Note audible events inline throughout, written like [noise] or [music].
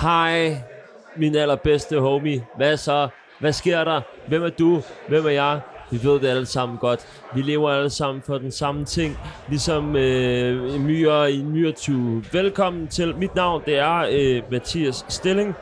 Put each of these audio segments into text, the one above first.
Hej, min allerbedste homie. Hvad så? Hvad sker der? Hvem er du? Hvem er jeg? Vi ved det alle sammen godt. Vi lever alle sammen for den samme ting. Ligesom øh, myrer i en myretue. Velkommen til. Mit navn det er øh, Mathias Stilling.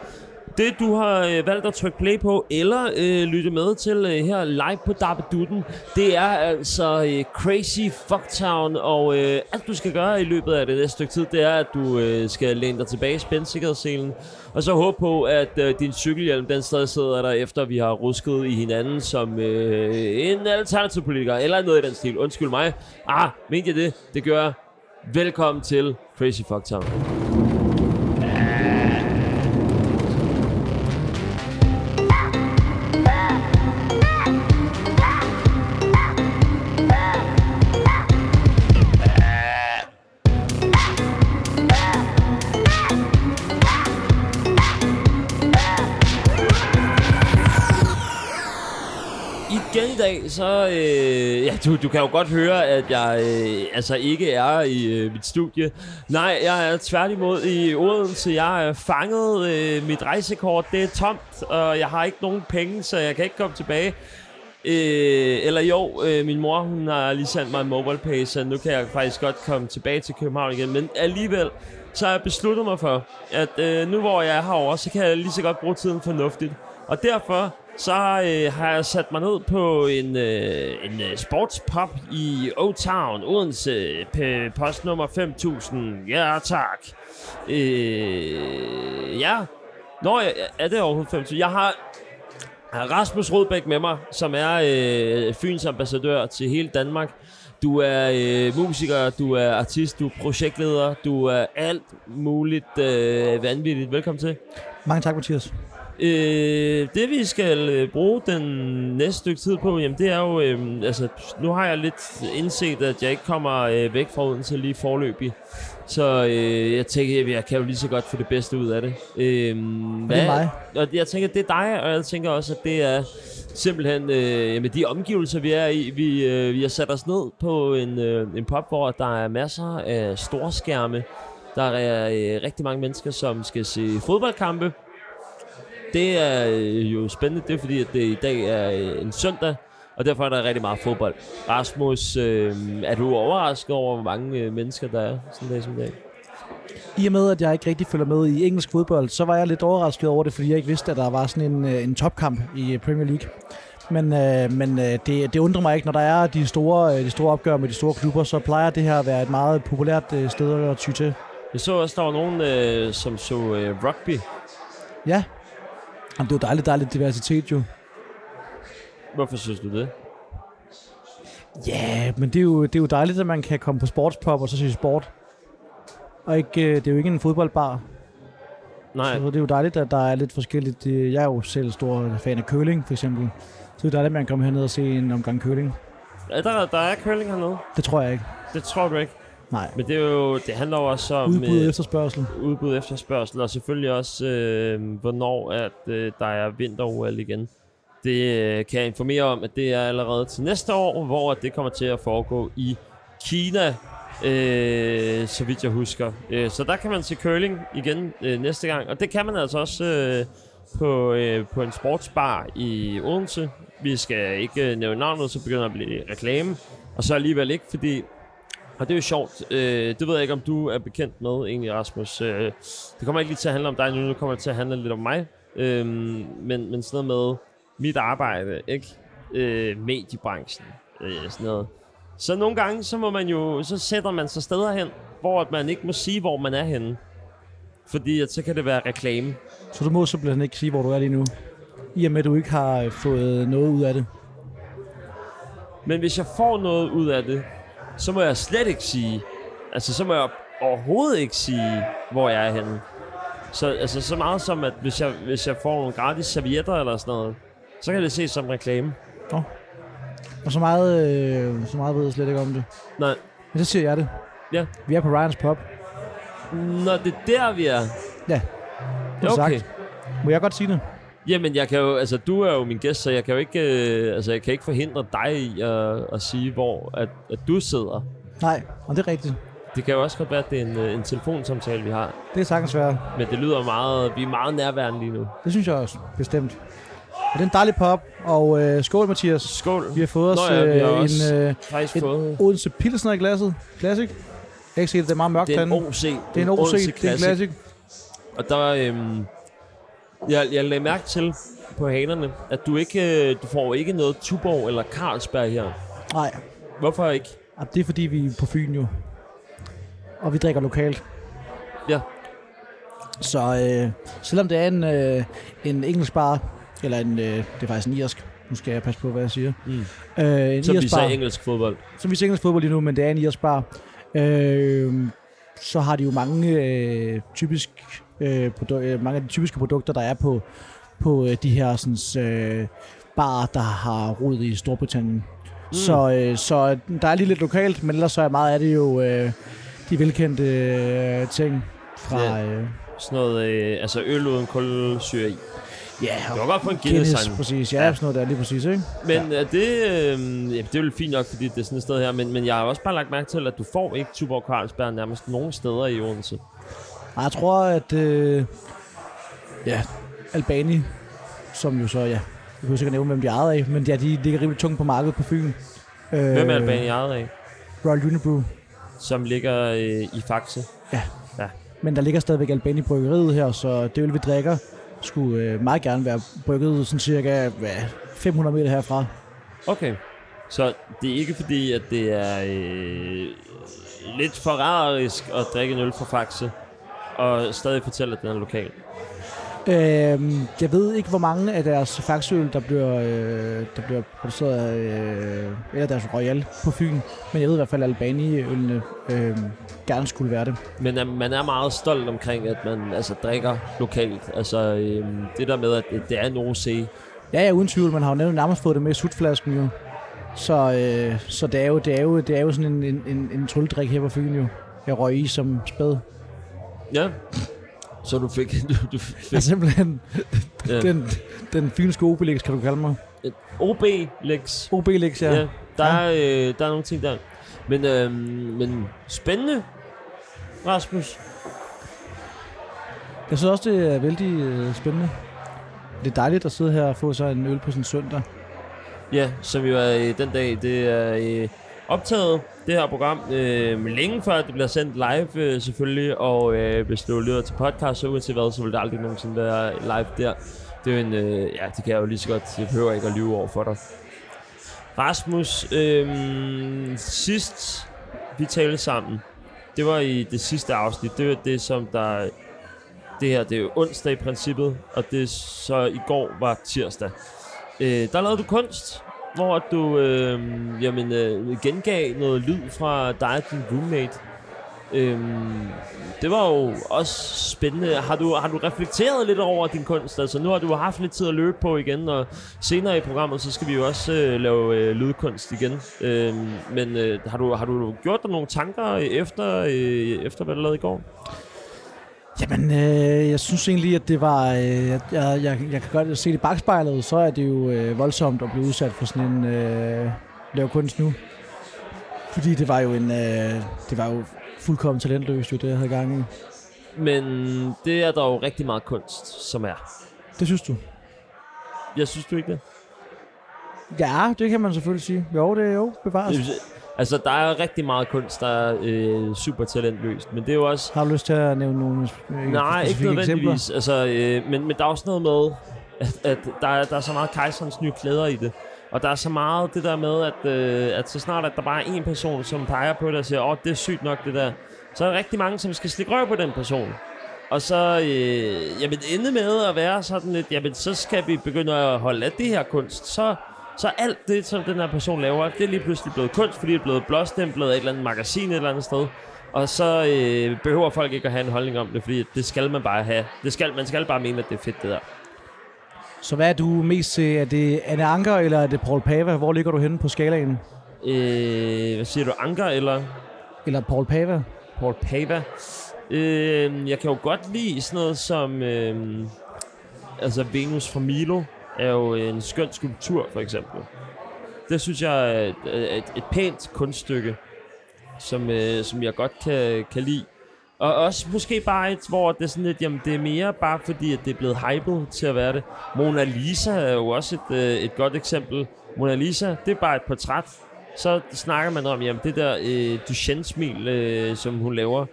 Det du har øh, valgt at trykke play på Eller øh, lytte med til øh, her live på Dabbedutten Det er altså øh, Crazy Fucktown Og øh, alt du skal gøre i løbet af det næste stykke tid Det er at du øh, skal læne dig tilbage i sikkerhedsselen Og så håbe på at øh, din cykelhjelm Den stadig sidder der efter vi har rusket i hinanden Som øh, en alternativ politiker Eller noget i den stil. Undskyld mig. Ah, mente jeg det? Det gør jeg. Velkommen til Crazy Fucktown. Igen i dag, så... Øh, ja, du, du kan jo godt høre, at jeg øh, altså ikke er i øh, mit studie. Nej, jeg er tværtimod i Odense. Jeg er fanget. Øh, mit rejsekort, det er tomt, og jeg har ikke nogen penge, så jeg kan ikke komme tilbage. Øh, eller jo, øh, min mor hun har lige sendt mig en mobile pay, så nu kan jeg faktisk godt komme tilbage til København igen. Men alligevel, så har jeg besluttet mig for, at øh, nu hvor jeg er herovre, så kan jeg lige så godt bruge tiden fornuftigt. Og derfor så øh, har jeg sat mig ned på en, øh, en øh, sportspop i O-Town, Odense, p- postnummer 5000. Ja, tak. Øh, ja. Nå, er det overhovedet 5000? Jeg har Rasmus Rodbæk med mig, som er øh, Fyns ambassadør til hele Danmark. Du er øh, musiker, du er artist, du er projektleder, du er alt muligt øh, vanvittigt. Velkommen til. Mange tak, Mathias. Øh, det vi skal øh, bruge den næste stykke tid på, jamen det er jo, øh, altså nu har jeg lidt indset, at jeg ikke kommer øh, væk fra Odense lige forløbig. Så øh, jeg tænker, at jeg kan jo lige så godt få det bedste ud af det. Øh, hvad, det er mig. Og jeg tænker, det er dig, og jeg tænker også, at det er simpelthen øh, jamen, de omgivelser, vi er i. Vi, øh, vi har sat os ned på en, øh, en pop, hvor der er masser af storskærme. Der er øh, rigtig mange mennesker, som skal se fodboldkampe. Det er øh, jo spændende, det er fordi, at det i dag er øh, en søndag, og derfor er der rigtig meget fodbold. Rasmus, øh, er du overrasket over, hvor mange øh, mennesker der er sådan en dag som dag? I og med, at jeg ikke rigtig følger med i engelsk fodbold, så var jeg lidt overrasket over det, fordi jeg ikke vidste, at der var sådan en, en topkamp i Premier League. Men, øh, men øh, det, det undrer mig ikke, når der er de store, de store opgør med de store klubber, så plejer det her at være et meget populært øh, sted at ty til. Jeg så også, der var nogen, øh, som så øh, rugby. Ja, Jamen, det er jo dejligt, dejligt diversitet jo. Hvorfor synes du det? Ja, yeah, men det er, jo, det er jo dejligt, at man kan komme på sportspop og så se sport. Og ikke, øh, det er jo ikke en fodboldbar. Nej. Så det er jo dejligt, at der er lidt forskelligt. Jeg er jo selv stor fan af curling, for eksempel. Så det er dejligt, at man kan komme herned og se en omgang curling. Er der, der er curling hernede? Det tror jeg ikke. Det tror du ikke? Nej. Men det, er jo, det handler jo også om... Udbud øh, efterspørgsel. Udbud efterspørgsel, og selvfølgelig også, øh, hvornår at, øh, der er vinter igen. Det øh, kan jeg informere om, at det er allerede til næste år, hvor det kommer til at foregå i Kina, øh, så vidt jeg husker. Øh, så der kan man se curling igen øh, næste gang, og det kan man altså også øh, på, øh, på en sportsbar i Odense. Vi skal ikke øh, nævne navnet, så begynder at blive reklame, og så alligevel ikke, fordi og det er jo sjovt. Øh, det ved jeg ikke, om du er bekendt med, egentlig, Rasmus. Øh, det kommer ikke lige til at handle om dig nu, det kommer til at handle lidt om mig. Øh, men, men sådan noget med mit arbejde, ikke? Øh, mediebranchen, øh, sådan noget. Så nogle gange, så må man jo, så sætter man sig steder hen, hvor man ikke må sige, hvor man er henne. Fordi at så kan det være reklame. Så du må simpelthen ikke sige, hvor du er lige nu? I og med, at du ikke har fået noget ud af det? Men hvis jeg får noget ud af det, så må jeg slet ikke sige, altså så må jeg overhovedet ikke sige, hvor jeg er henne. Så, altså, så meget som, at hvis jeg, hvis jeg får nogle gratis servietter eller sådan noget, så kan det ses som reklame. Oh. Og så meget, øh, så meget ved jeg slet ikke om det. Nej. Men så siger jeg det. Ja. Vi er på Ryans Pop. Nå, det er der, vi er. Ja. Det er okay. Sagt. Må jeg godt sige det? Jamen, jeg kan jo, altså, du er jo min gæst, så jeg kan jo ikke, øh, altså, jeg kan ikke forhindre dig i at, at sige, hvor at, at du sidder. Nej, og det er rigtigt. Det kan jo også godt være, at det er en, øh, en telefonsamtale, vi har. Det er sagtens være. Men det lyder meget... Vi er meget nærværende lige nu. Det synes jeg også, bestemt. Og det er en dejlig pop, og øh, skål Mathias. Skål. Vi har fået os Nå ja, vi har øh, en øh, et- fået... Odense Pilsner i glasset. Classic. Jeg kan ikke se det, det er meget mørkt Det er en. OC. Det er en OC, det er en Classic. Og der. Øhm, jeg, jeg lagde mærke til på hanerne, at du ikke øh, du får ikke noget Tuborg eller Carlsberg her. Nej, Hvorfor ikke? Ja, det er fordi, vi er på Fyn jo. Og vi drikker lokalt. Ja. Så øh, selvom det er en, øh, en engelsk bar, eller en, øh, det er faktisk en irsk, nu skal jeg passe på, hvad jeg siger. Mm. Øh, en Som vi sagde engelsk fodbold. som vi ser engelsk fodbold lige nu, men det er en irsk bar. Øh, så har de jo mange øh, typisk øh, produ- øh, mange af de typiske produkter, der er på, på øh, de her sådan, øh, barer, der har rod i Storbritannien. Mm. Så, øh, så der er lige lidt lokalt, men ellers så er meget af det jo øh, de velkendte øh, ting fra... Ja. Øh, Sådan noget, øh, altså øl uden kulsyre i. ja, Det var godt for en Guinness, Guinness-sang. præcis. Ja, Ja. ja, sådan noget der lige præcis, ikke? Men er det, øh, ja, det er jo fint nok, fordi det er sådan et sted her, men, men jeg har også bare lagt mærke til, at du får ikke Tuborg Carlsberg nærmest nogen steder i Odense. Og jeg tror, at øh, ja, Albani, som jo så, ja, jeg kan sikkert nævne, hvem de er af, men ja, de ligger rimelig tungt på markedet på Fyn. Øh, Hvem er Albani ejet af? Royal Unibrew. Som ligger øh, i Faxe. Men der ligger stadigvæk Albani bryggeriet her, så det vil vi drikker skulle øh, meget gerne være brygget sådan cirka hvad, 500 meter herfra. Okay. Så det er ikke fordi, at det er øh, lidt forræderisk at drikke en øl fra Faxe, og stadig fortælle, at den er lokal. Øh, jeg ved ikke, hvor mange af deres faxøl, der bliver, øh, der bliver produceret af, øh, eller deres Royal på Fyn. Men jeg ved i hvert fald, at Albani-ølene øh, gerne skulle være det. Men øh, man er meget stolt omkring, at man altså, drikker lokalt. Altså øh, det der med, at det, er en OC. Ja, ja, uden tvivl. Man har jo nævnt nærmest fået det med i sutflasken jo. Så, øh, så det, er jo, det, er jo, det er jo sådan en, en, en, en her på Fyn jo. Jeg røg i som spæd. Ja. Så du fik, [laughs] du, du fik Ja. Simpelthen ja. den, den fynske Obelix, kan du kalde mig. OB-lex. Obelix, ja. Ja. ja. Der, er, øh, der er nogle ting der. Men, øh, men spændende, Rasmus. Jeg synes også, det er vældig øh, spændende. Det er dejligt at sidde her og få sig en øl på en søndag. Ja, som jo er øh, den dag, det er øh, optaget, det her program, øh, længe før det bliver sendt live øh, selvfølgelig, og øh, hvis du lytter til podcast, så uanset hvad, så vil det aldrig nogensinde være live der. Det er jo en, øh, ja, det kan jeg jo lige så godt, jeg behøver ikke at lyve over for dig. Rasmus, øh, sidst vi talte sammen, det var i det sidste afsnit, det var det som der, det her, det er jo onsdag i princippet, og det så i går var tirsdag. Øh, der lavede du kunst, hvor du øh, jamen, øh, gengav noget lyd fra dig og din roommate. Øhm, det var jo også spændende. Har du, har du reflekteret lidt over din kunst? Altså nu har du haft lidt tid at løbe på igen, og senere i programmet, så skal vi jo også øh, lave øh, lydkunst igen. Øhm, men øh, har, du, har du gjort dig nogle tanker efter, øh, efter hvad du lavede i går? Jamen, øh, jeg synes egentlig, at det var... Øh, jeg, jeg, jeg, kan godt se det i bagspejlet, så er det jo øh, voldsomt at blive udsat for sådan en øh, lave kunst nu. Fordi det var jo en... Øh, det var jo fuldkommen talentløst, jo, det jeg havde gang i. Men det er der jo rigtig meget kunst, som er. Det synes du? Jeg synes du ikke det? Ja, det kan man selvfølgelig sige. Jo, det er jo bevares. Altså, der er rigtig meget kunst, der er øh, super talentløst, men det er jo også... Har du lyst til at nævne nogle øh, Nej, ikke nødvendigvis. Altså, øh, men, men der er også noget med, at, at der, er, der er så meget kejserens nye klæder i det. Og der er så meget det der med, at, øh, at så snart at der bare er en person, som peger på det og siger, åh, det er sygt nok det der, så er der rigtig mange, som skal slikke røv på den person. Og så, øh, jamen, ende med at være sådan lidt, jamen, så skal vi begynde at holde af det her kunst. Så, så alt det, som den her person laver, det er lige pludselig blevet kunst, fordi det er blevet blåstemplet af et eller andet magasin et eller andet sted. Og så øh, behøver folk ikke at have en holdning om det, fordi det skal man bare have. Det skal, man skal bare mene, at det er fedt, det der. Så hvad er du mest til? Er det Anne Anker, eller er det Paul Pava? Hvor ligger du henne på skalaen? Øh, hvad siger du, Anker eller Eller Paul Pava? Paul Pava? Øh, jeg kan jo godt lide sådan noget som... Øh, altså, Venus fra Milo er jo en skøn skulptur, for eksempel. Det synes jeg er et, et, et pænt kunststykke. som, øh, som jeg godt kan, kan lide. Og også måske bare et, hvor det er sådan lidt, jamen det er mere bare fordi, at det er blevet hypet til at være det. Mona Lisa er jo også et, øh, et godt eksempel. Mona Lisa, det er bare et portræt. Så snakker man om, jamen det der øh, Duchenne-smil, øh, som hun laver,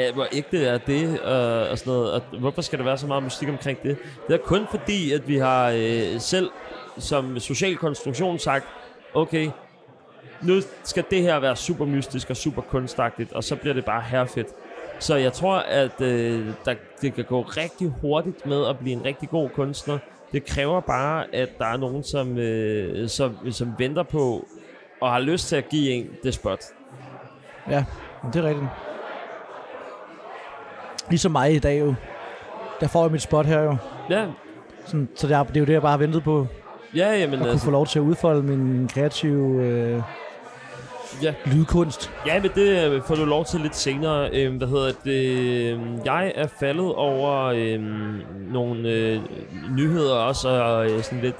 ja, hvor ægte er det, og, og sådan noget, og hvorfor skal der være så meget musik omkring det? Det er kun fordi, at vi har øh, selv som social konstruktion sagt, okay, nu skal det her være super mystisk og super kunstagtigt, og så bliver det bare herfedt. Så jeg tror, at øh, der, det kan gå rigtig hurtigt med at blive en rigtig god kunstner. Det kræver bare, at der er nogen, som, øh, som, som venter på og har lyst til at give en det spot. Ja, det er rigtigt. Ligesom mig i dag jo. Der får jeg mit spot her jo. Ja, Sådan, så det er, det er jo det, jeg bare har ventet på. ja jamen At kunne få altså, lov til at udfolde min kreative øh, ja. lydkunst. Ja, men det øh, får du lov til lidt senere. Øhm, hvad hedder det? Øhm, Jeg er faldet over øhm, nogle øh, nyheder også, og øh, sådan lidt,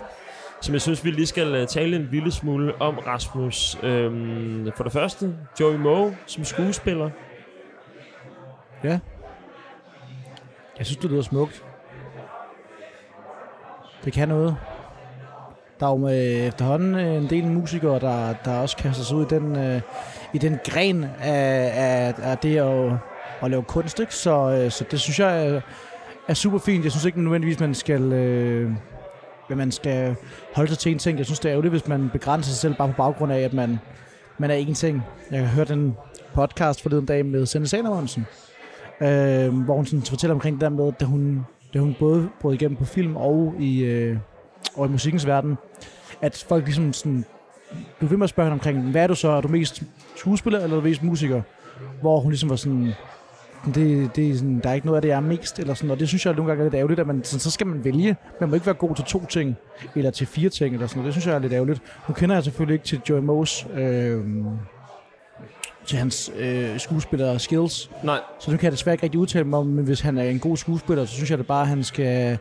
som jeg synes, vi lige skal øh, tale en lille smule om, Rasmus. Øhm, for det første, Joey Moe som skuespiller. Ja. Jeg synes, det lyder smukt. Det kan noget. Der er jo med efterhånden øh, en del musikere, der, der også kaster sig ud i den, øh, i den gren af, af, af det at, at lave kunst. Ikke? Så, øh, så det synes jeg øh, er, er super fint. Jeg synes ikke nødvendigvis, man skal, øh, at man skal holde sig til en ting. Jeg synes, det er ærgerligt, hvis man begrænser sig selv bare på baggrund af, at man, man er en ting. Jeg har hørt en podcast forleden dag med Sende Salermonsen, øh, hvor hun sådan fortæller omkring det der med, da hun, da hun både brød igennem på film og i, øh, og i musikkens verden, at folk ligesom sådan, du ved med at spørge hende omkring, hvad er du så? Er du mest skuespiller, eller er du mest musiker? Hvor hun ligesom var sådan, det, det er sådan, der er ikke noget af det, jeg er mest, eller sådan, og det synes jeg nogle gange er lidt ærgerligt, at man, sådan, så skal man vælge. Man må ikke være god til to ting, eller til fire ting, eller sådan noget. Det synes jeg er lidt ærgerligt. Nu kender jeg selvfølgelig ikke til Joy Moes, øh, til hans øh, skuespiller skills, Nej, så nu kan jeg desværre ikke rigtig udtale mig om, men hvis han er en god skuespiller, så synes jeg da bare, at han skal,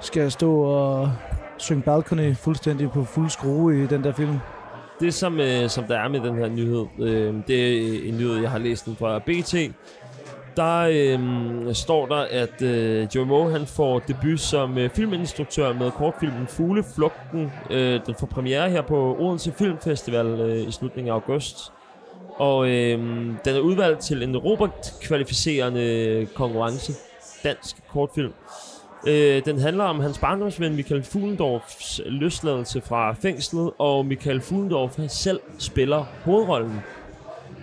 skal stå og synge balcony fuldstændig på fuld skrue i den der film. det som, øh, som der er med den her nyhed, øh, det er en nyhed, jeg har læst den fra BT. Der øh, står der, at øh, Joey Moe han får debut som øh, filminstruktør med kortfilmen Fugleflugten. Øh, den får premiere her på Odense Filmfestival øh, i slutningen af august. Og øh, den er udvalgt til en Robert-kvalificerende konkurrence. Dansk kortfilm. Øh, den handler om hans barndomsven Michael Fuglendorfs løsladelse fra fængslet, og Michael Fuglendorf selv spiller hovedrollen.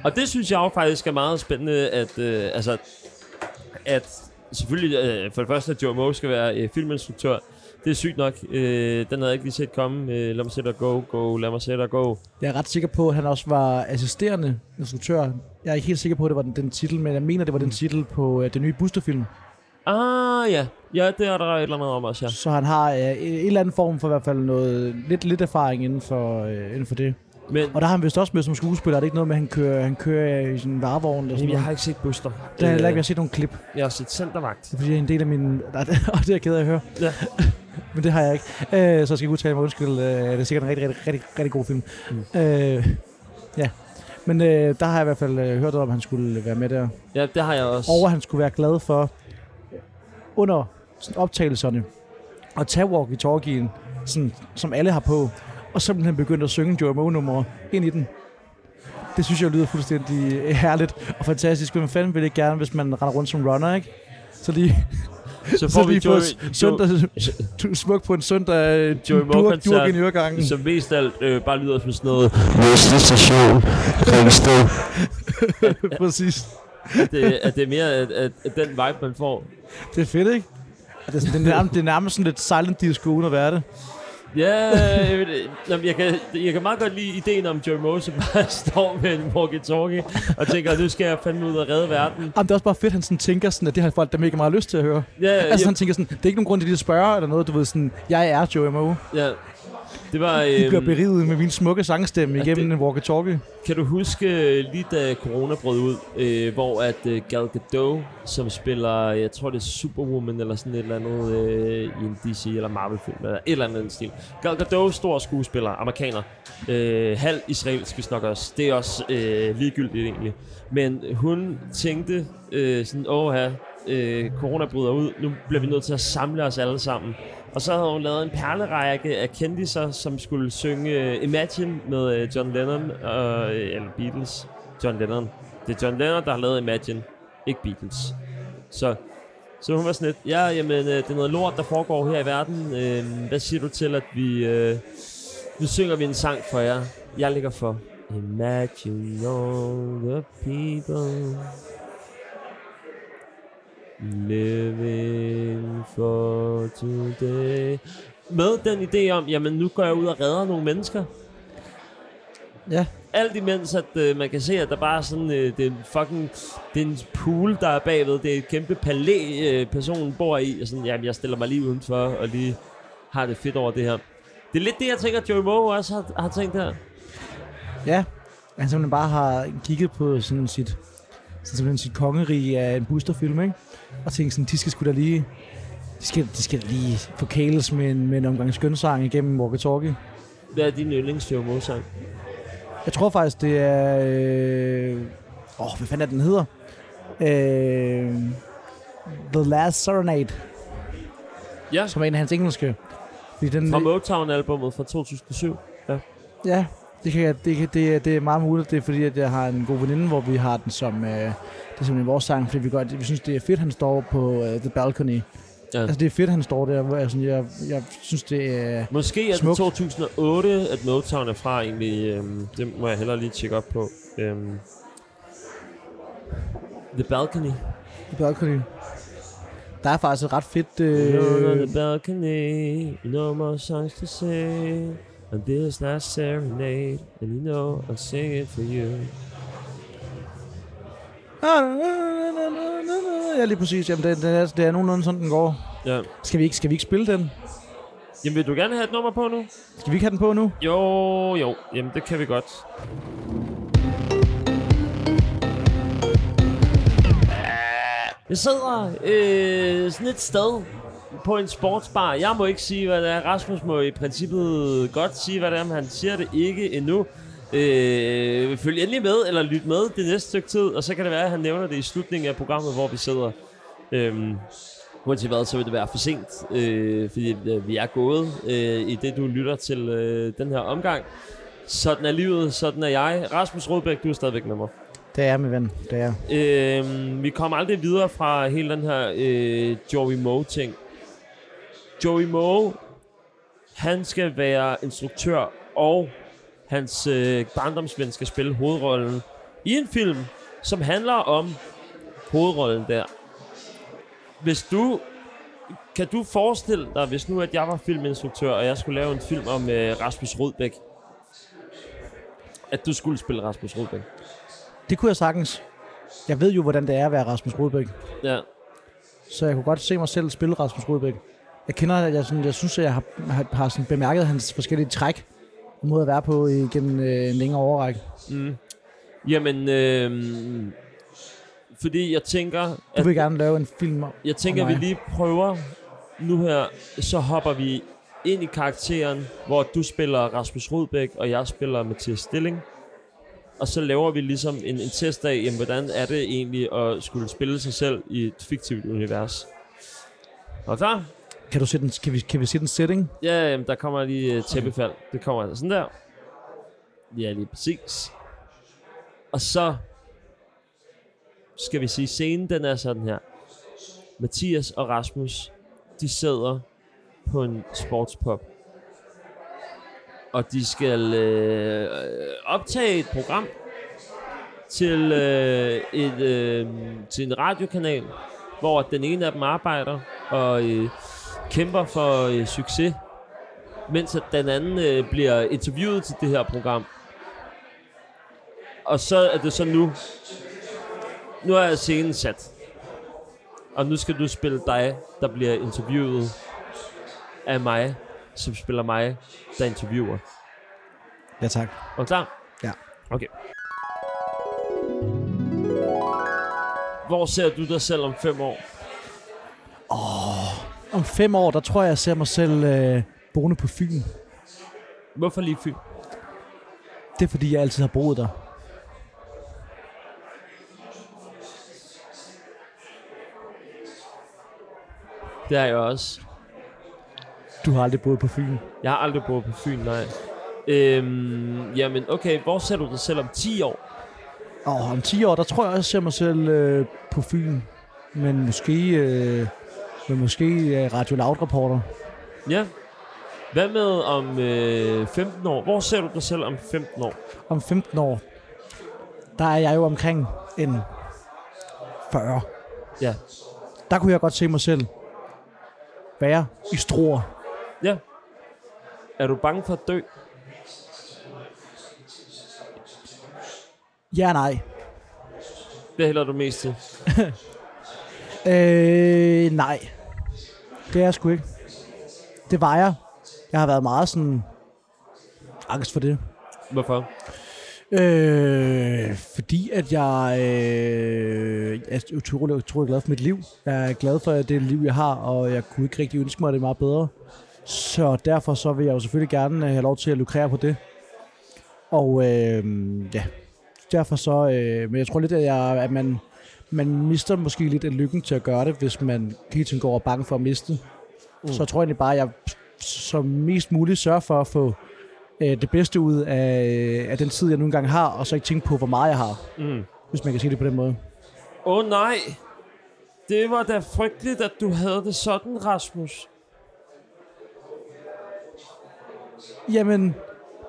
Og det synes jeg jo faktisk er meget spændende, at, øh, altså, at selvfølgelig øh, for det første, at Joe Moe skal være øh, filminstruktør. Det er sygt nok. Øh, den havde jeg ikke lige set komme. Øh, lad mig se dig go, go, lad mig se dig go. Jeg er ret sikker på, at han også var assisterende instruktør. Jeg er ikke helt sikker på, at det var den, den titel, men jeg mener, det var den titel på øh, den nye Buster-film. Ah, ja. Ja, det er der et eller andet om også, ja. Så han har øh, en en eller anden form for i hvert fald noget, lidt, lidt erfaring inden for, øh, inden for det. Men Og der har han vist også med som skuespiller. Er det ikke noget med, at han kører, han kører i en varevogn? Eller sådan Jamen, jeg noget? har ikke set Buster. Det har jeg heller ikke. Jeg har set nogle klip. Jeg har set Centervagt. Det er fordi, jeg er en del af min... [laughs] Og det er jeg ked af at høre. Ja. [laughs] Men det har jeg ikke. Øh, så jeg skal ikke udtale mig undskyld. Øh, det er sikkert en rigtig, rigtig, rigtig, rigtig god film. Mm. Øh, ja. Men øh, der har jeg i hvert fald øh, hørt om, at han skulle være med der. Ja, det har jeg også. Og at han skulle være glad for under sådan optagelserne at tage walkie-talkien, sådan, som alle har på, og simpelthen begyndt at synge Joey Moe-numre ind i den. Det synes jeg lyder fuldstændig øh, herligt og fantastisk. Men fanden vil det gerne, hvis man render rundt som runner, ikke? Så lige, så så får vi lige Joey, søndag, du smuk på en søndag øh, Joey durk, durk ind i øregangen. som mest alt øh, bare lyder som sådan noget Næste station, Ringsted. [laughs] Præcis. at, det, at det er mere at, at, at den vibe, man får. Det er fedt, ikke? Det er, sådan, det, er nærmest, det er nærmest sådan lidt silent disco, uden at være det. Ja, jeg. Jamen, jeg, kan, jeg kan meget godt lide ideen om Joey Moe, som bare [laughs] står med en walkie-talkie og tænker, nu skal jeg fandme ud og redde verden. Jamen, det er også bare fedt, at han sådan tænker sådan, at det har folk der mega meget lyst til at høre. Ja, Altså ja, han tænker sådan, det er ikke nogen grund til lige at spørge eller noget, du ved sådan, jeg er Joey Moe. ja. Det var... [laughs] I bliver beriget med min smukke sangstemme Ja, igennem en walkie-talkie. Kan du huske øh, lige da corona brød ud, øh, hvor at øh, Gal Gadot, som spiller, jeg tror det er Superwoman eller sådan et eller andet øh, i en DC eller Marvel film, eller et eller andet stil. Gal Gadot, stor skuespiller, amerikaner, øh, halv israelsk hvis nok også. Det er også øh, ligegyldigt egentlig. Men hun tænkte øh, sådan, åh her, øh, corona bryder ud, nu bliver vi nødt til at samle os alle sammen. Og så havde hun lavet en perlerække af kendiser, som skulle synge øh, Imagine med øh, John Lennon, og, øh, eller Beatles. John Lennon. Det er John Lennon, der har lavet Imagine, ikke Beatles. Så, så hun var sådan lidt, ja, jamen, det er noget lort, der foregår her i verden. Hvad siger du til, at vi... Nu synger vi en sang for jer. Jeg ligger for. Imagine all the people living for today. Med den idé om, jamen nu går jeg ud og redder nogle mennesker. Ja. Alt imens, at øh, man kan se, at der bare er sådan, øh, det er fucking, det er en pool, der er bagved. Det er et kæmpe palæ, øh, personen bor i. Og sådan, jamen jeg stiller mig lige udenfor og lige har det fedt over det her. Det er lidt det, jeg tænker, at Joey Moe også har, har tænkt her. Ja, han simpelthen bare har kigget på sådan sit, sådan simpelthen sit kongerige af en boosterfilm, ikke? Og tænkt sådan, de skal sgu da lige, de skal, de skal lige forkæles med en, med en omgang skønsang igennem walkie-talkie. Hvad er din yndlings Joey Moe sang? Jeg tror faktisk, det er... Øh, åh, hvad fanden er den hedder? Øh, The Last Serenade, Ja, som er en af hans engelske. Fordi den, fra Motown-albummet fra 2007. Ja, det, kan, jeg- det, kan, det, er- det er meget muligt. Det er fordi, at jeg har en god veninde, hvor vi har den som... Øh, det er simpelthen vores sang, fordi vi, godt, vi synes, det er fedt, han står på uh, The Balcony. Ja. Altså, det er fedt, han står der. Hvor jeg, sådan, jeg, jeg synes, det er... Måske er Smukt. det 2008, at Motown er fra egentlig. Øhm, det må jeg hellere lige tjekke op på. Øhm, The Balcony. The Balcony. Der er faktisk et ret fedt... On Øh, the balcony, no more songs to sing. And this last serenade, and you know I'll sing it for you. Ja, lige præcis. Jamen, det, det, er, det er nogenlunde sådan, den går. Ja. Skal vi ikke, skal vi ikke spille den? Jamen, vil du gerne have et nummer på nu? Skal vi ikke have den på nu? Jo, jo. Jamen, det kan vi godt. Jeg sidder øh, sådan et sted på en sportsbar. Jeg må ikke sige, hvad det er. Rasmus må i princippet godt sige, hvad det er, men han siger det ikke endnu. Øh, følg endelig med, eller lyt med det næste stykke tid, og så kan det være, at han nævner det i slutningen af programmet, hvor vi sidder. Øhm, uanset hvad, så vil det være for sent, øh, fordi øh, vi er gået øh, i det, du lytter til øh, den her omgang. Sådan er livet, sådan er jeg. Rasmus Rodbæk, du er stadigvæk med mig. Det er, min ven. Det er. Øh, vi kommer aldrig videre fra hele den her øh, Joey Moe-ting. Joey Moe, han skal være instruktør, og hans øh, barndomsven skal spille hovedrollen i en film, som handler om hovedrollen der. Hvis du... Kan du forestille dig, hvis nu at jeg var filminstruktør, og jeg skulle lave en film om øh, Rasmus Rodbæk, at du skulle spille Rasmus Rodbæk? Det kunne jeg sagtens. Jeg ved jo, hvordan det er at være Rasmus Rodbæk. Ja. Så jeg kunne godt se mig selv spille Rasmus Rudbæk. Jeg kender, jeg, sådan, jeg synes, at jeg har, har, har sådan bemærket hans forskellige træk og måde at være på igennem øh, en længere overrække. Mm. Jamen, øh, fordi jeg tænker, Du at, vil gerne lave en film om jeg tænker, om at vi lige prøver nu her, så hopper vi ind i karakteren, hvor du spiller Rasmus Rudbæk, og jeg spiller Mathias Stilling. Og så laver vi ligesom en, en test af, jamen, hvordan er det egentlig at skulle spille sig selv i et fiktivt univers. Og klar? Kan, du sætte en, kan, vi, kan vi sætte en setting? Ja, jamen, der kommer lige et tæppefald. Det kommer altså sådan der. Ja, lige præcis. Og så skal vi sige, scenen den er sådan her. Mathias og Rasmus, de sidder på en sportspop. Og de skal øh, optage et program til, øh, et, øh, til en radiokanal, hvor den ene af dem arbejder og øh, kæmper for øh, succes, mens at den anden øh, bliver interviewet til det her program. Og så er det så nu. Nu er scenen sat. Og nu skal du spille dig, der bliver interviewet af mig som spiller mig, der interviewer. Ja, tak. Er klar? Ja. Okay. Hvor ser du dig selv om fem år? Om fem år, der tror jeg, jeg ser mig selv øh, boende på Fyn. Hvorfor lige Fyn? Det er, fordi jeg altid har boet der. Det er jeg også. Du har aldrig boet på Fyn. Jeg har aldrig boet på Fyn, nej. Øhm, jamen, okay. Hvor ser du dig selv om 10 år? Og om 10 år, der tror jeg også, jeg ser mig selv øh, på Fyn. Men måske, øh, men måske øh, Radio Loud-reporter. Ja. Hvad med om øh, 15 år? Hvor ser du dig selv om 15 år? Om 15 år, der er jeg jo omkring en 40. Ja. Der kunne jeg godt se mig selv være i Struer. Ja. Er du bange for at dø? Ja nej. Det hælder du mest til. [laughs] Øh, nej. Det er jeg sgu ikke. Det var jeg. Jeg har været meget sådan angst for det. Hvorfor? Øh, fordi at jeg øh, er utrolig, utrolig glad for mit liv. Jeg er glad for det liv, jeg har, og jeg kunne ikke rigtig ønske mig det meget bedre. Så derfor så vil jeg jo selvfølgelig gerne øh, have lov til at lukrere på det. Og øh, ja, derfor så, øh, men jeg tror lidt, at, jeg, at man, man mister måske lidt af lykken til at gøre det, hvis man hele tiden går og er bange for at miste. Mm. Så jeg tror egentlig bare, at jeg som mest muligt sørger for at få øh, det bedste ud af, af den tid, jeg nu engang har, og så ikke tænke på, hvor meget jeg har, Mm. hvis man kan sige det på den måde. Åh oh, nej. Det var da frygteligt, at du havde det sådan, Rasmus. Jamen,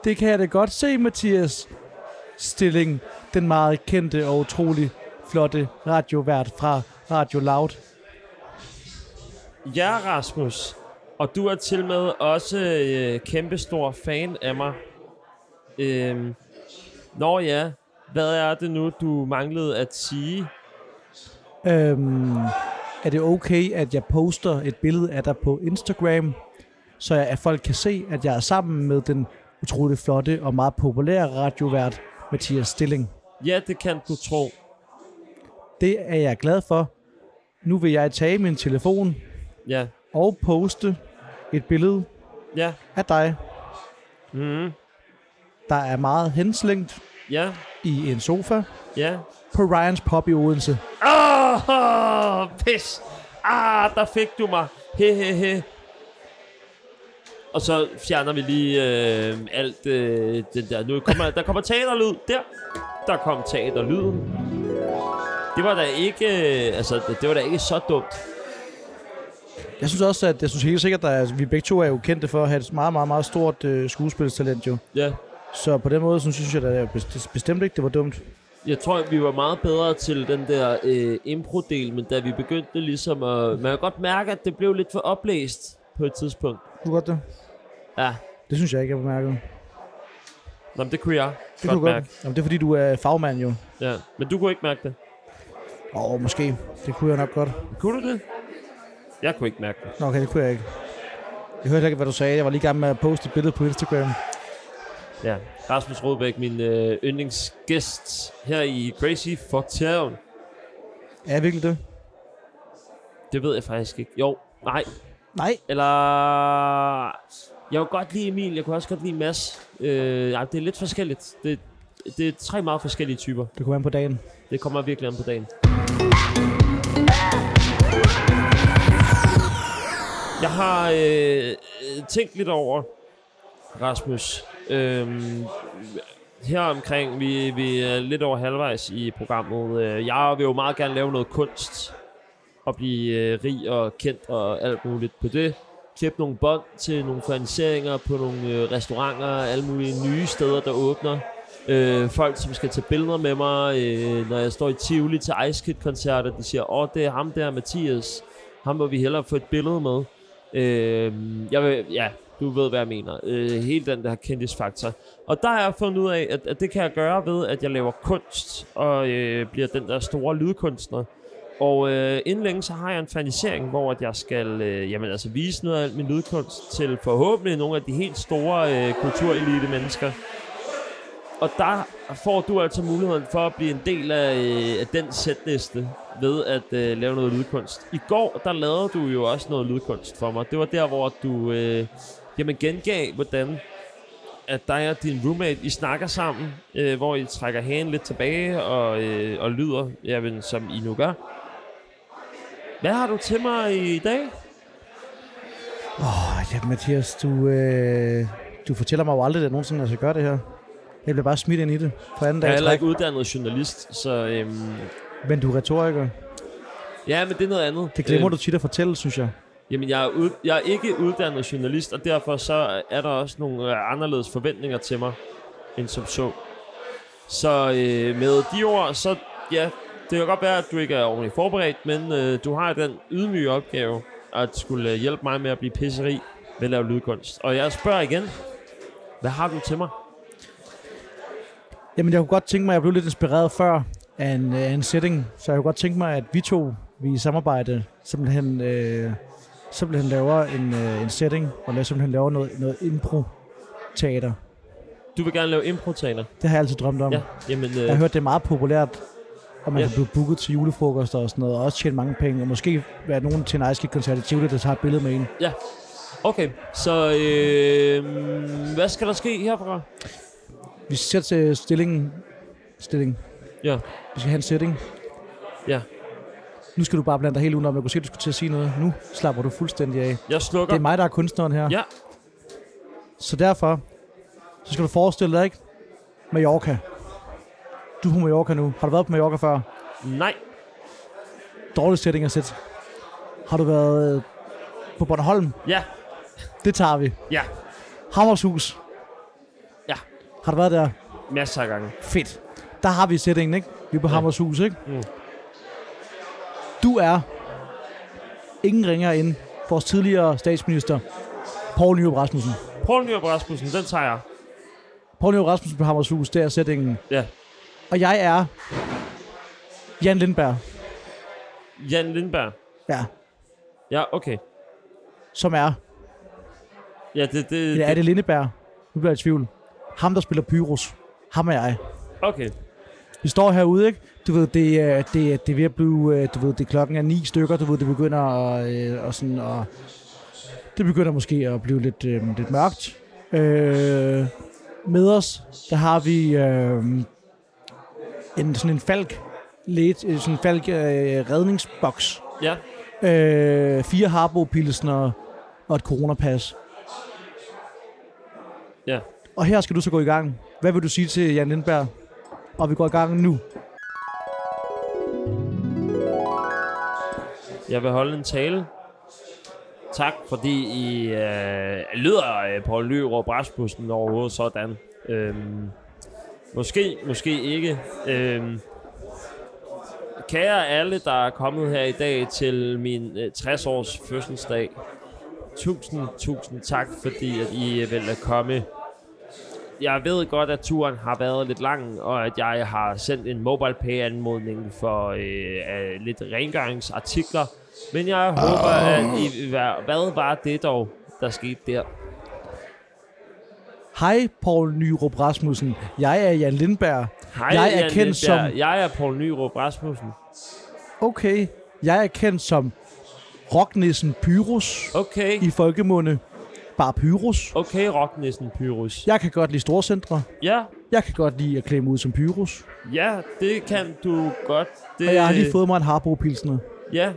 det kan jeg da godt se, Mathias Stilling, den meget kendte og utrolig flotte radiovært fra Radio Loud. Ja, Rasmus. Og du er til med også øh, kæmpestor fan af mig. Øhm, nå ja, hvad er det nu, du manglede at sige? Øhm, er det okay, at jeg poster et billede af dig på Instagram, så at folk kan se, at jeg er sammen med den utrolig flotte og meget populære radiovært Mathias Stilling? Ja, det kan du tro. Det er jeg glad for. Nu vil jeg tage min telefon Ja, og poste et billede ja. af dig, Mm, der er meget henslængt ja, i en sofa ja. på Ryans Pop i Odense. Åh, oh, pis. Ah, der fik du mig. He, he, he. Og så fjerner vi lige øh, alt øh, den der. Nu kommer, der kommer teaterlyd. Der. Der kom teaterlyden. Det var da ikke, øh, altså, det, det var da ikke så dumt. Jeg synes også, at jeg synes helt sikkert, at vi begge to er jo kendte for at have et meget, meget, meget stort øh, skuespilstalent jo. Ja. Så på den måde synes jeg da best- bestemt ikke, det var dumt. Jeg tror, vi var meget bedre til den der øh, impro-del, men da vi begyndte ligesom at... Man kan godt mærke, at det blev lidt for oplæst på et tidspunkt. Du godt det? Ja, Det synes jeg ikke, jeg bemærket. Nå, men det kunne jeg Det godt kunne mærke. godt. Jamen, det er fordi, du er fagmand jo. Ja, men du kunne ikke mærke det. Åh, oh, måske. Det kunne jeg nok godt. Kunne du det? Jeg kunne ikke mærke det. Nå, okay, det kunne jeg ikke. Jeg hørte ikke, hvad du sagde. Jeg var lige gang med at poste et billede på Instagram. Ja, Rasmus Rodbæk, min øh, yndlingsgæst her i Crazy for Town. Er jeg virkelig det? Det ved jeg faktisk ikke. Jo, nej. Nej. Eller... Jeg kunne godt lide Emil, jeg kunne også godt lide Mads. Øh, ja, det er lidt forskelligt. Det, det er tre meget forskellige typer. Det kunne være på dagen. Det kommer virkelig an på dagen. Jeg har øh, tænkt lidt over, Rasmus. øh, her omkring, vi, vi er lidt over halvvejs i programmet. Øh, jeg vil jo meget gerne lave noget kunst. Og blive øh, rig og kendt og alt muligt på det. Klippe nogle bånd til nogle ferniseringer på nogle øh, restauranter, alle mulige nye steder, der åbner. Øh, folk, som skal tage billeder med mig, øh, når jeg står i Tivoli til Ice Kid-koncerter, de siger, åh, det er ham der, Mathias. Ham må vi hellere få et billede med. Øh, jeg vil, ja, du ved, hvad jeg mener. Øh, hele den der kendisfaktor. Og der har jeg fundet ud af, at, at det kan jeg gøre ved, at jeg laver kunst, og øh, bliver den der store lydkunstner. Og øh, inden længe, så har jeg en fanisering, hvor at jeg skal øh, jamen, altså vise noget af min lydkunst til forhåbentlig nogle af de helt store øh, kulturelite mennesker. Og der får du altså muligheden for at blive en del af, øh, af den sætliste ved at øh, lave noget lydkunst. I går, der lavede du jo også noget lydkunst for mig. Det var der, hvor du øh, jamen, gengav, hvordan at dig og din roommate, I snakker sammen, øh, hvor I trækker hagen lidt tilbage og, øh, og lyder, jamen, som I nu gør. Hvad har du til mig i dag? Åh, oh, ja, Mathias, du, øh, du fortæller mig jo aldrig, at jeg nogensinde jeg skal gøre det her. Jeg bliver bare smidt ind i det for anden dag. Jeg er heller ikke uddannet journalist, så øhm, Men du er retoriker. ja, men det er noget andet. Det glemmer Øhm, du tit at fortælle, synes jeg. Jamen, jeg er, ud, jeg er ikke uddannet journalist, og derfor så er der også nogle øh, anderledes forventninger til mig, end som så. Så øh, med de ord, så ja, det kan godt være, at du ikke er ordentligt forberedt, men øh, du har den ydmyge opgave at skulle øh, hjælpe mig med at blive pisseri ved at lave lydkunst. Og jeg spørger igen, hvad har du til mig? Jamen, jeg kunne godt tænke mig, at jeg blev lidt inspireret før af en, af en setting, så jeg kunne godt tænke mig, at vi to, vi i samarbejde, simpelthen, øh, simpelthen laver en, øh, en setting, og laver, simpelthen laver noget, noget impro-teater. Du vil gerne lave improtaler. Det har jeg altid drømt om. Ja, jamen... Øh, Jeg har hørt, det er meget populært, og man Ja. ja. kan blive booket til julefrokoster og sådan noget, og også tjene mange penge, og måske være nogen til en Ice koncert i Tivoli, der tager et billede med en. Okay, så øh, hvad skal der ske herfra? Vi skal sætte stillingen. Stilling. Ja. Vi skal have en setting. Ja. Nu skal du bare blande dig helt udenom. Jeg kunne se, at du skulle til at sige noget. Nu slapper du fuldstændig af. Jeg slukker. Det er mig, der er kunstneren her. Ja. Så derfor, så skal du forestille dig, ikke? Mallorca. Du er på Mallorca nu. Har du været på Mallorca før? Nej. Dårlig setting at sætte. Har du været øh, på Bornholm? Ja. Det tager vi. Ja. Hammershus. Ja. Har du været der? Masser af gange. Fedt. Der har vi settingen, ikke? Vi er på Ja. ja. Hammershus, ikke? Mm. Du er ingen ringer ind vores tidligere statsminister, Poul Nyrup Rasmussen. Poul Nyrup Rasmussen, den tager jeg. Poul Nyrup Rasmussen på Hammershus, det er settingen. Ja. Og jeg er Jan Lindberg, Jan Lindberg. ja, Ja, okay. som er, Ja, det... det, eller er det Lindeberg? Nu bliver jeg i tvivl. Ham, der spiller Pyrus. Ham er jeg. Okay. Vi står herude, ikke? Du ved, det, er- det, det er ved at blive, øh, du ved, det klokken er ni stykker, du ved, det begynder at, øh, og sådan, og det begynder måske at blive lidt, øh, lidt mørkt. Øh, med os, der har vi øh, en, sådan en falk, lidt, øh, sådan en falk øh, redningsboks. Ja. Øh, fire harbo pilsner og et coronapas. Ja. Og her skal du så gå i gang. Hvad vil du sige til Jan Lindberg? Og vi går i gang nu. Jeg vil holde en tale. Tak, fordi I øh, lyder øh, Poul Nyrup Rasmussen overhovedet sådan. Øhm, måske, måske ikke. Øhm, kære alle, der er kommet her i dag til min øh, 60-års fødselsdag. Tusind, tusind tak, fordi at I vil komme. Jeg ved godt, at turen har været lidt lang, og at jeg har sendt en MobilePay-anmodning for øh, lidt rengøringsartikler. Men jeg håber, at I være... Hvad var det dog, der skete der? Hej, Paul Nyrup Rasmussen. Jeg er Jan Lindberg. Hej, Jeg er Jan kendt Lindberg. som- Jeg er Poul Nyrup Rasmussen. Okay, jeg er kendt som rocknissen Pyrus Okay. i folkemunde. Bare Pyrus. Okay, Rocknissen Pyrus. Jeg kan godt lide storcentre. Ja, Jeg kan godt lide at klæde mig ud som Pyrus. ja, det kan du godt. Det, Og jeg har lige fået mig en Harbo Pilsner. Ja,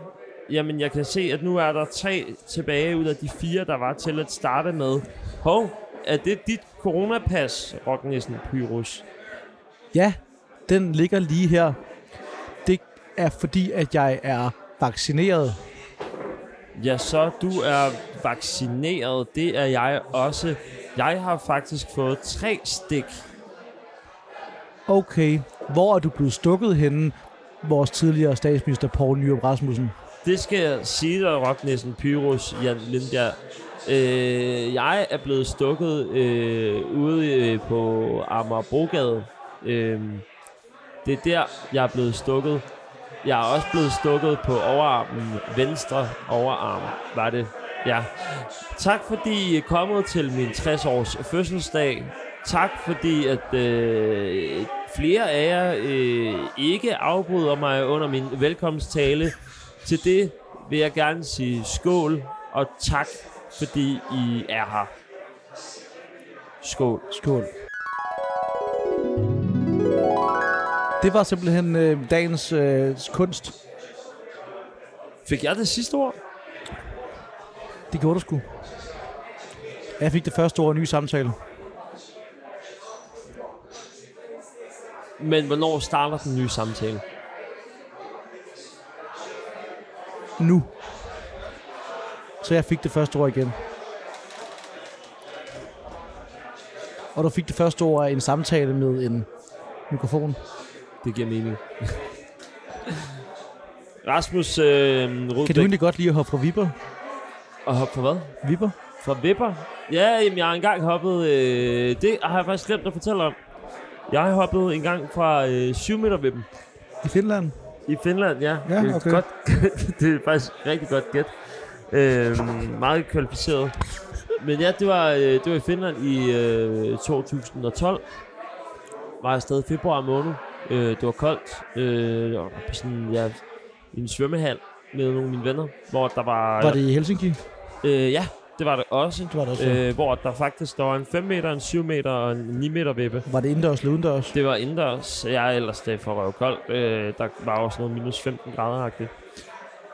jamen jeg kan se, at nu er der tre tilbage ud af de fire, der var til at starte med. Hov, er det dit coronapas, Rocknissen Pyrus? Ja, den ligger lige her. Det er fordi, at jeg er vaccineret. Ja, så du er vaccineret. Det er jeg også. Jeg har faktisk fået tre stik. Okay, hvor er du blevet stukket henne, vores tidligere statsminister Poul Nyrup Rasmussen? Det skal jeg sige dig, Rocknissen Pyrus, Jan Lindbjerg. Øh, jeg er blevet stukket øh, ude øh, på Amagerbrogade. Øh, det er der, jeg er blevet stukket. Jeg er også blevet stukket på overarmen. Venstre overarm var det. Ja. Tak fordi I er kommet til min 60-års fødselsdag. Tak fordi at øh, flere af jer øh, ikke afbryder mig under min velkomsttale. Til det vil jeg gerne sige skål og tak fordi I er her. Skål. Skål. Det var simpelthen øh, dagens øh, kunst. Fik jeg det sidste ord? Det gjorde du sgu. Jeg fik det første ord i ny samtale. Men hvornår starter den nye samtale? Nu. Så jeg fik det første ord igen. Og du fik det første ord af en samtale med en mikrofon. Det giver mening. [laughs] Rasmus øh, Rudbæk. Kan du egentlig godt lide at hoppe fra vipper? Og hoppe for hvad? Vipper? Fra vipper? Ja, jamen, jeg har engang hoppet... Øh, det har jeg faktisk glemt at fortælle om. Jeg har hoppet en gang fra øh, 7 meter vippen. I Finland? I Finland, ja. Ja, det, er okay. godt, [laughs] det er faktisk rigtig godt gæt. Øh, meget kvalificeret. Men ja, det var, øh, det var i Finland i øh, 2012. Var jeg stadig i februar måned. Øh, det var koldt. Øh, på sådan, ja, i en svømmehal med nogle af mine venner, hvor der var... Var det i Helsinki? Øh, ja, det var det også. Det var det også. Øh. Hvor der faktisk der var en 5 meter, en 7 meter og en 9 meter vippe. Var det indendørs eller udendørs? Det var indendørs. Jeg er ellers det for røvkoldt. Øh, der var også noget minus 15 grader -agtigt.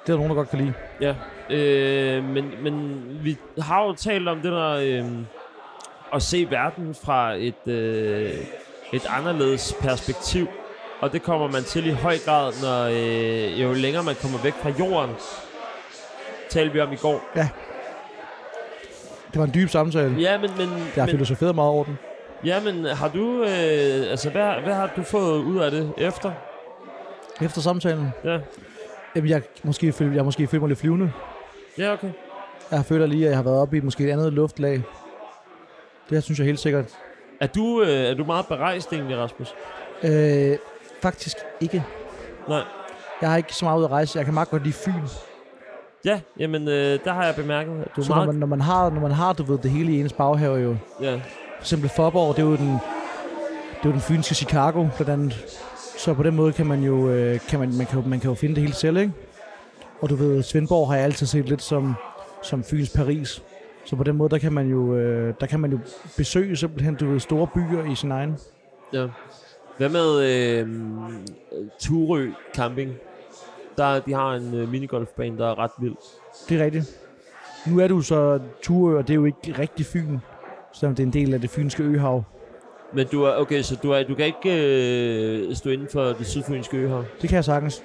Det er der nogen, der godt kan lide. Ja, øh, men, men vi har jo talt om det der øh, at se verden fra et, øh, et anderledes perspektiv. Og det kommer man til i høj grad, når øh, jo længere man kommer væk fra jorden. Talte vi om i går. Det var en dyb samtale. Ja, men, men, Jeg har men, filosoferet meget over den. ja, men har du, øh, altså hvad, hvad har du fået ud af det efter? Efter samtalen. Ja, Jamen, jeg, måske, føl- jeg måske følt mig lidt flyvende. ja okay. Jeg føler lige, at jeg har været oppe i måske et andet luftlag. Det her synes jeg helt sikkert. Er du, øh, er du meget berejst egentlig, Rasmus? Øh, faktisk ikke. Nej. Jeg har ikke så meget ud at rejse. Jeg kan meget godt lide Fyn. Ja, jamen øh, der har jeg bemærket, at du Så når meget... man, når man har, når man har du ved, det hele i ens baghave jo. Ja, For eksempel Forborg, det er jo den, det er jo den fynske Chicago, blandt andet. Så på den måde kan man jo, øh, kan man, man, kan jo, man kan jo finde det hele selv, ikke? Og du ved, Svendborg har jeg altid set lidt som, som Fyns Paris. Så på den måde, der kan man jo, øh, der kan man jo besøge simpelthen, du ved, store byer i sin egen. ja. Hvad med øh, Turø Camping? Der, de har en øh, minigolfbane, der er ret vild. Det er rigtigt. Nu er du så Turø, og det er jo ikke rigtig Fyn. Selvom det er en del af det fynske øhav. Men du er, okay, så du, er, du kan ikke øh, stå inden for det sydfynske øhav? Det kan jeg sagtens.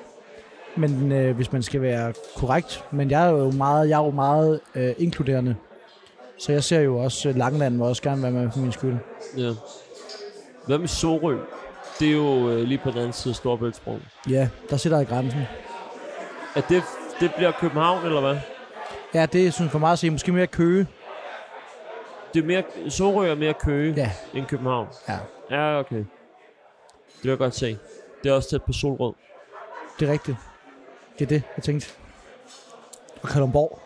Men øh, hvis man skal være korrekt. Men jeg er jo meget, jeg er jo meget øh, inkluderende. Så jeg ser jo også, Langeland må også gerne være med for min skyld. Ja. Hvad med Sorø? Det er jo øh, lige på den anden side af Storbæltsbroen. Ja, der sætter jeg grænsen. Er det, det bliver København, eller hvad? Ja, det er sådan for mig at se, måske mere Køge. Det er mere, Sorø er mere Køge Ja, end København. ja, Ja, okay. Det vil jeg godt se. Det er også tæt på Solrød. det er rigtigt. Det er det, jeg tænkte. Og Kalundborg.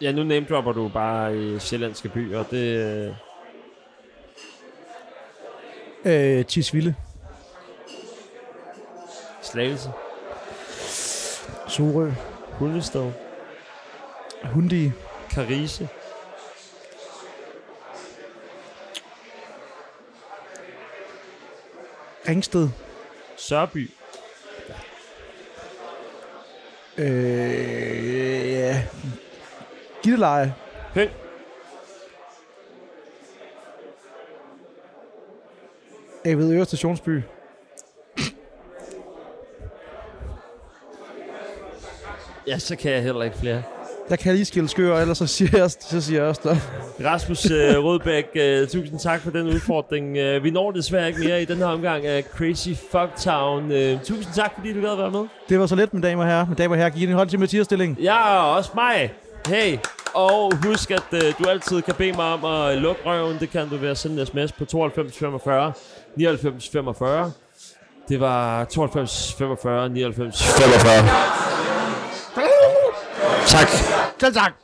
Ja, nu name-dropper du bare i sjællandske byer. Det, øh, Tisvilde. Slagelse. Sorø. Hundested. Hundi. Karise. Ringsted. Sørby. Øh, ja. Gitteleje. Høng. Jeg ved Øre Stationsby. Ja, så kan jeg heller ikke flere. Jeg kan lige skille skør, ellers så siger jeg, så siger jeg også stop. Rasmus øh, Rødbæk, øh, tusind tak for den udfordring. Øh, vi når desværre ikke mere i den her omgang af Crazy Fucktown. Øh, tusind tak, fordi du gad at være med. Det var så let, mine damer og herrer. Mine damer og herrer, giv en hånd til Mathias-stilling. Ja, og også mig. Hey, og husk, at øh, du altid kan bede mig om at lukke røven. Det kan du ved at sende en sms på 92 45 99 45. Det var 92, 45, 99. 45. Tak. Selv tak.